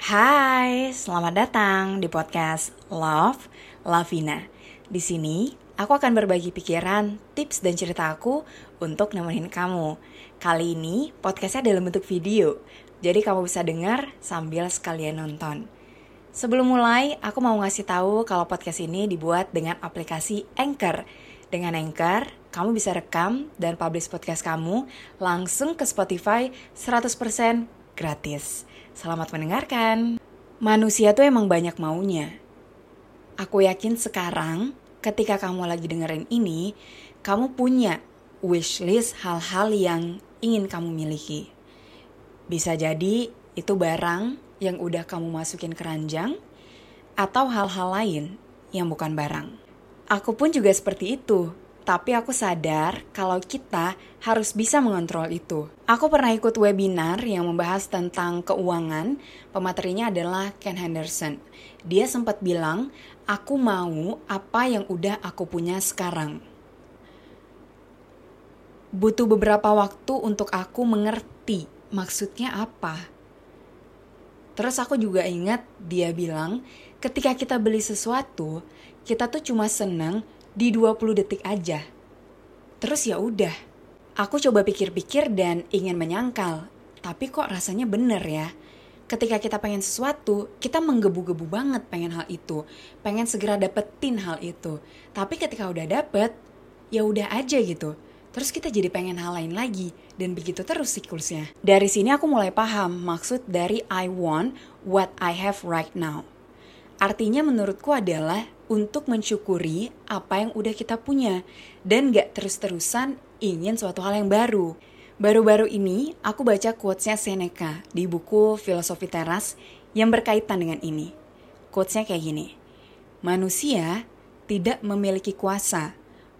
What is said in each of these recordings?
Hai, selamat datang di podcast Love Lavina. Di sini aku akan berbagi pikiran, tips dan cerita aku untuk nemenin kamu. Kali ini podcastnya dalam bentuk video, jadi kamu bisa dengar sambil sekalian nonton. Sebelum mulai, aku mau ngasih tahu kalau podcast ini dibuat dengan aplikasi Anchor. Dengan Anchor, kamu bisa rekam dan publish podcast kamu langsung ke Spotify 100% gratis. Selamat mendengarkan. Manusia tuh emang banyak maunya. Aku yakin sekarang ketika kamu lagi dengerin ini, kamu punya wishlist hal-hal yang ingin kamu miliki. Bisa jadi itu barang yang udah kamu masukin keranjang atau hal-hal lain yang bukan barang. Aku pun juga seperti itu tapi aku sadar kalau kita harus bisa mengontrol itu. Aku pernah ikut webinar yang membahas tentang keuangan. Pematerinya adalah Ken Henderson. Dia sempat bilang, "Aku mau apa yang udah aku punya sekarang." Butuh beberapa waktu untuk aku mengerti maksudnya apa. Terus aku juga ingat dia bilang, ketika kita beli sesuatu, kita tuh cuma seneng di 20 detik aja. Terus ya udah, aku coba pikir-pikir dan ingin menyangkal, tapi kok rasanya bener ya. Ketika kita pengen sesuatu, kita menggebu-gebu banget pengen hal itu, pengen segera dapetin hal itu. Tapi ketika udah dapet, ya udah aja gitu. Terus kita jadi pengen hal lain lagi, dan begitu terus siklusnya. Dari sini aku mulai paham maksud dari I want what I have right now. Artinya menurutku adalah untuk mensyukuri apa yang udah kita punya dan gak terus-terusan ingin suatu hal yang baru. Baru-baru ini aku baca quotesnya Seneca di buku Filosofi Teras yang berkaitan dengan ini. Quotesnya kayak gini, manusia tidak memiliki kuasa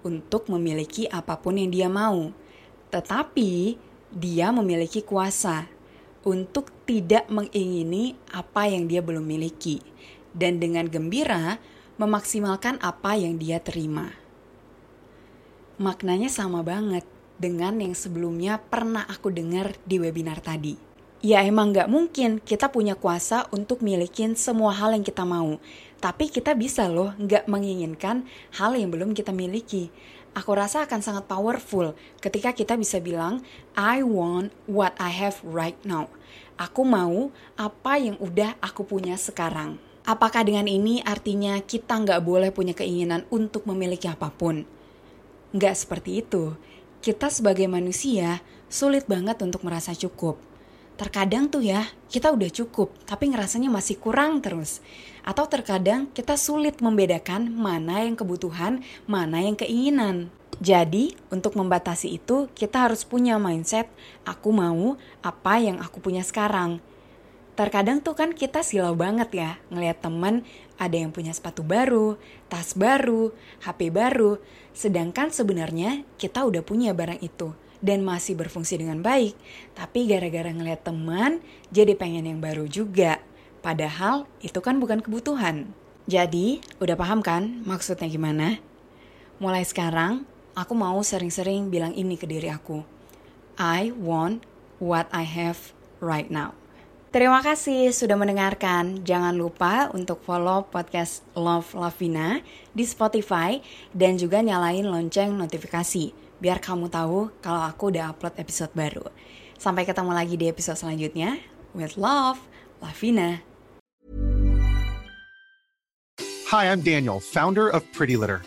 untuk memiliki apa pun yang dia mau, tetapi dia memiliki kuasa untuk tidak mengingini apa yang dia belum miliki, dan dengan gembira memaksimalkan apa yang dia terima. Maknanya sama banget dengan yang sebelumnya pernah aku dengar di webinar tadi. Ya emang gak mungkin kita punya kuasa untuk milikin semua hal yang kita mau. Tapi kita bisa loh gak menginginkan hal yang belum kita miliki. Aku rasa akan sangat powerful ketika kita bisa bilang, I want what I have right now. Aku mau apa yang udah aku punya sekarang. Apakah dengan ini artinya kita nggak boleh punya keinginan untuk memiliki apa pun? Nggak seperti itu. Kita sebagai manusia sulit banget untuk merasa cukup. Terkadang tuh ya, kita udah cukup, tapi ngerasanya masih kurang terus. Atau terkadang kita sulit membedakan mana yang kebutuhan, mana yang keinginan. Jadi, untuk membatasi itu, kita harus punya mindset, aku mau apa yang aku punya sekarang terkadang tuh kan kita silau banget ya ngelihat temen ada yang punya sepatu baru, tas baru, HP baru, sedangkan sebenarnya kita udah punya barang itu dan masih berfungsi dengan baik. Tapi gara-gara ngelihat teman jadi pengen yang baru juga. Padahal itu kan bukan kebutuhan. Jadi, udah paham kan maksudnya gimana? Mulai sekarang, aku mau sering-sering bilang ini ke diri aku. I want what I have right now. Terima kasih sudah mendengarkan. Jangan lupa untuk follow podcast Love Lavina di Spotify dan juga nyalain lonceng notifikasi biar kamu tahu kalau aku udah upload episode baru. Sampai ketemu lagi di episode selanjutnya. With love, Lavina. Hi, I'm Daniel, founder of Pretty Litter.